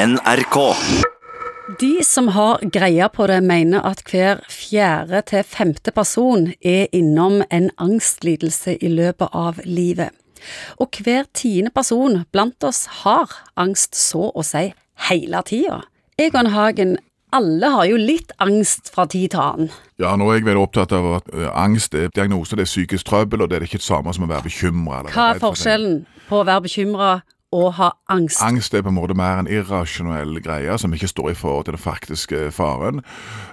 NRK. De som har greia på det, mener at hver fjerde til femte person er innom en angstlidelse i løpet av livet. Og hver tiende person blant oss har angst så å si hele tida. Egon Hagen, alle har jo litt angst fra tid til annen. Ja, nå er jeg veldig opptatt av at angst er diagnose, det er psykisk trøbbel, og det er ikke det samme som å være bekymra. Hva er forskjellen på å være bekymra og ha angst? Angst er på en måte mer en irrasjonell greie som ikke står i forhold til den faktiske faren.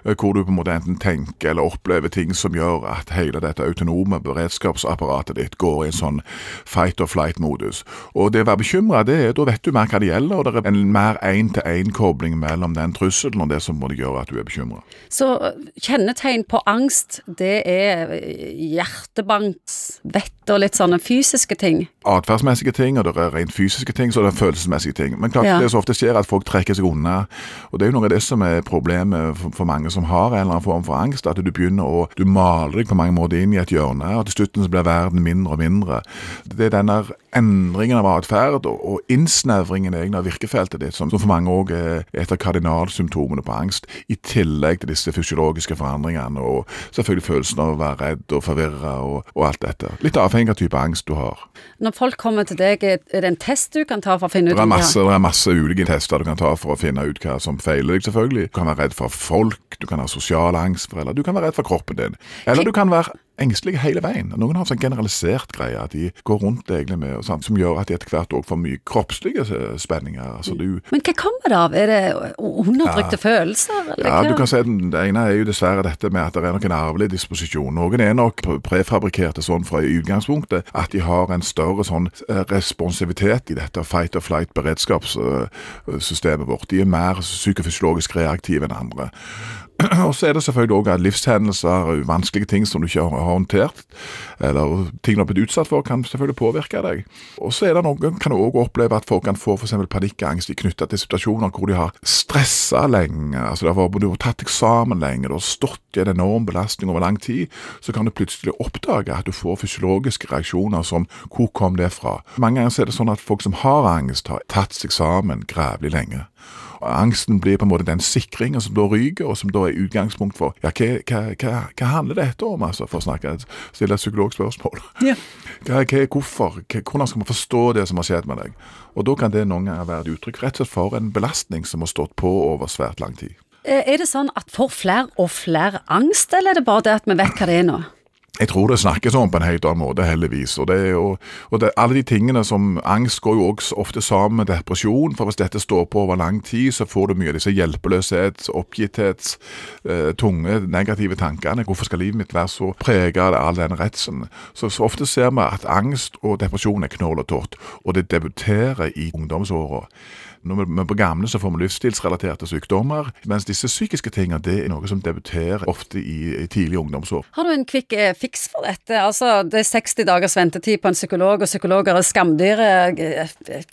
Hvor du på en måte enten tenker eller opplever ting som gjør at hele dette autonome beredskapsapparatet ditt går i en sånn fight or flight-modus. Og det å være bekymra, det er da vet du mer hva det gjelder, og det er en mer én-til-én-kobling mellom den trusselen og det som må gjøre at du er bekymra. Så kjennetegn på angst, det er hjertebank, vett og litt sånne fysiske ting. atferdsmessige ting, og det er rent fysiske ting, så er det følelsesmessige ting. Men klart, Ja. det som ofte skjer, er at folk trekker seg unna. Og det er jo noe av det som er problemet for, for mange som har en eller annen form for angst, at du begynner å Du maler deg på mange måter inn i et hjørne, og til slutt så blir verden mindre og mindre. Det er denne endringen av atferd og, og innsnevringen egentlig av virkefeltet ditt, som, som for mange òg er et av kardinalsymptomene på angst, i tillegg til disse fysiologiske forandringene, og selvfølgelig følelsen av å være redd og forvirra og, og alt dette. Litt avhengig av type angst du har. Når folk kommer til deg, er det en test du kan ta for å finne ut Det er, masse, det er masse ulike tester du kan ta for å finne ut hva som feiler deg, selvfølgelig. Du kan være redd for folk, du kan ha sosial angst, for, eller du kan være redd for kroppen din. Eller du kan være engstelig hele veien. Noen har sånn generalisert greie, at de går rundt egentlig med, sånn, som gjør at de etter hvert også får mye kroppslige eh, spenninger. Altså du, Men hva kommer det av? Er det undertrykte følelser? Eller ja, hva? du kan si den, Det ene er jo dessverre dette med at det er nok en arvelig disposisjon. Noen er nok pre- prefabrikerte sånn fra utgangspunktet at de har en større sånn eh, responsivitet i dette fight or flight-beredskapssystemet vårt. De er mer psykofysiologisk reaktive enn andre. Og så er det selvfølgelig at livshendelser, vanskelige ting som du ikke har håndtert, eller ting du har blitt utsatt for, kan selvfølgelig påvirke deg. Og så er det noen kan også oppleve at folk kan få eksempel panikkangst knyttet til situasjoner hvor de har stressa lenge, altså det har vært- du har tatt eksamen lenge, du har stått i en enorm belastning over lang tid, så kan du plutselig oppdage at du får fysiologiske reaksjoner som hvor kom det fra? Mange ganger er det sånn at folk som har angst, har tatt seg sammen grævlig lenge. Og Angsten blir på en måte den sikringen som da ryker, og som da er utgangspunkt for ja, hva, hva, hva, hva handler dette om, altså, for å snakke, stille et psykologspørsmål. Ja. Hva, hva, hvorfor? Hvordan skal man forstå det som har skjedd med deg? Og da kan det noen ganger være et uttrykk rett og slett for en belastning som har stått på over svært lang tid. Eh, Er det sånn at får flere og flere angst, eller er det bare det at vi vet hva det er nå? Jeg tror det snakkes om på en helt annen måte, heldigvis. Og, det og, og det, alle de tingene som Angst går jo også ofte sammen med depresjon, for hvis dette står på over lang tid, så får du mye av disse hjelpeløshet, oppgitthet, eh, tunge, negative tankene. Hvorfor skal livet mitt være så preget av all den redselen? Så, så ofte ser vi at angst og depresjon er knoll og og det debuterer i ungdomsåra. Når vi er på gamle, så får vi livsstilsrelaterte sykdommer, mens disse psykiske tingene det er noe som debuterer ofte i, i tidlige ungdomsår. Har du en kvikk eh, fiks for dette? Altså, det er 60 dagers ventetid på en psykolog, og psykologer er skamdyre.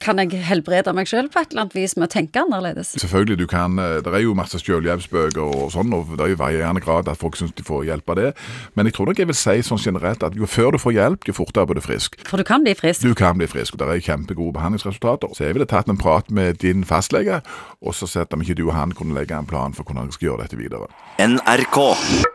Kan jeg helbrede meg sjøl på et eller annet vis med å tenke annerledes? Selvfølgelig, du kan, eh, Det er jo masse selvhjelpsbøker og sånn, og det er jo varierende grad at folk syns de får hjelp av det. Men jeg tror nok jeg vil si sånn generelt at jo før du får hjelp, jo fortere blir du frisk. For du kan bli frisk. Du kan bli frisk, og det er kjempegode behandlingsresultater. Så jeg ville tatt en prat med din fastlege, og så sett om ikke du og han kunne legge en plan for hvordan han skal gjøre dette videre. NRK.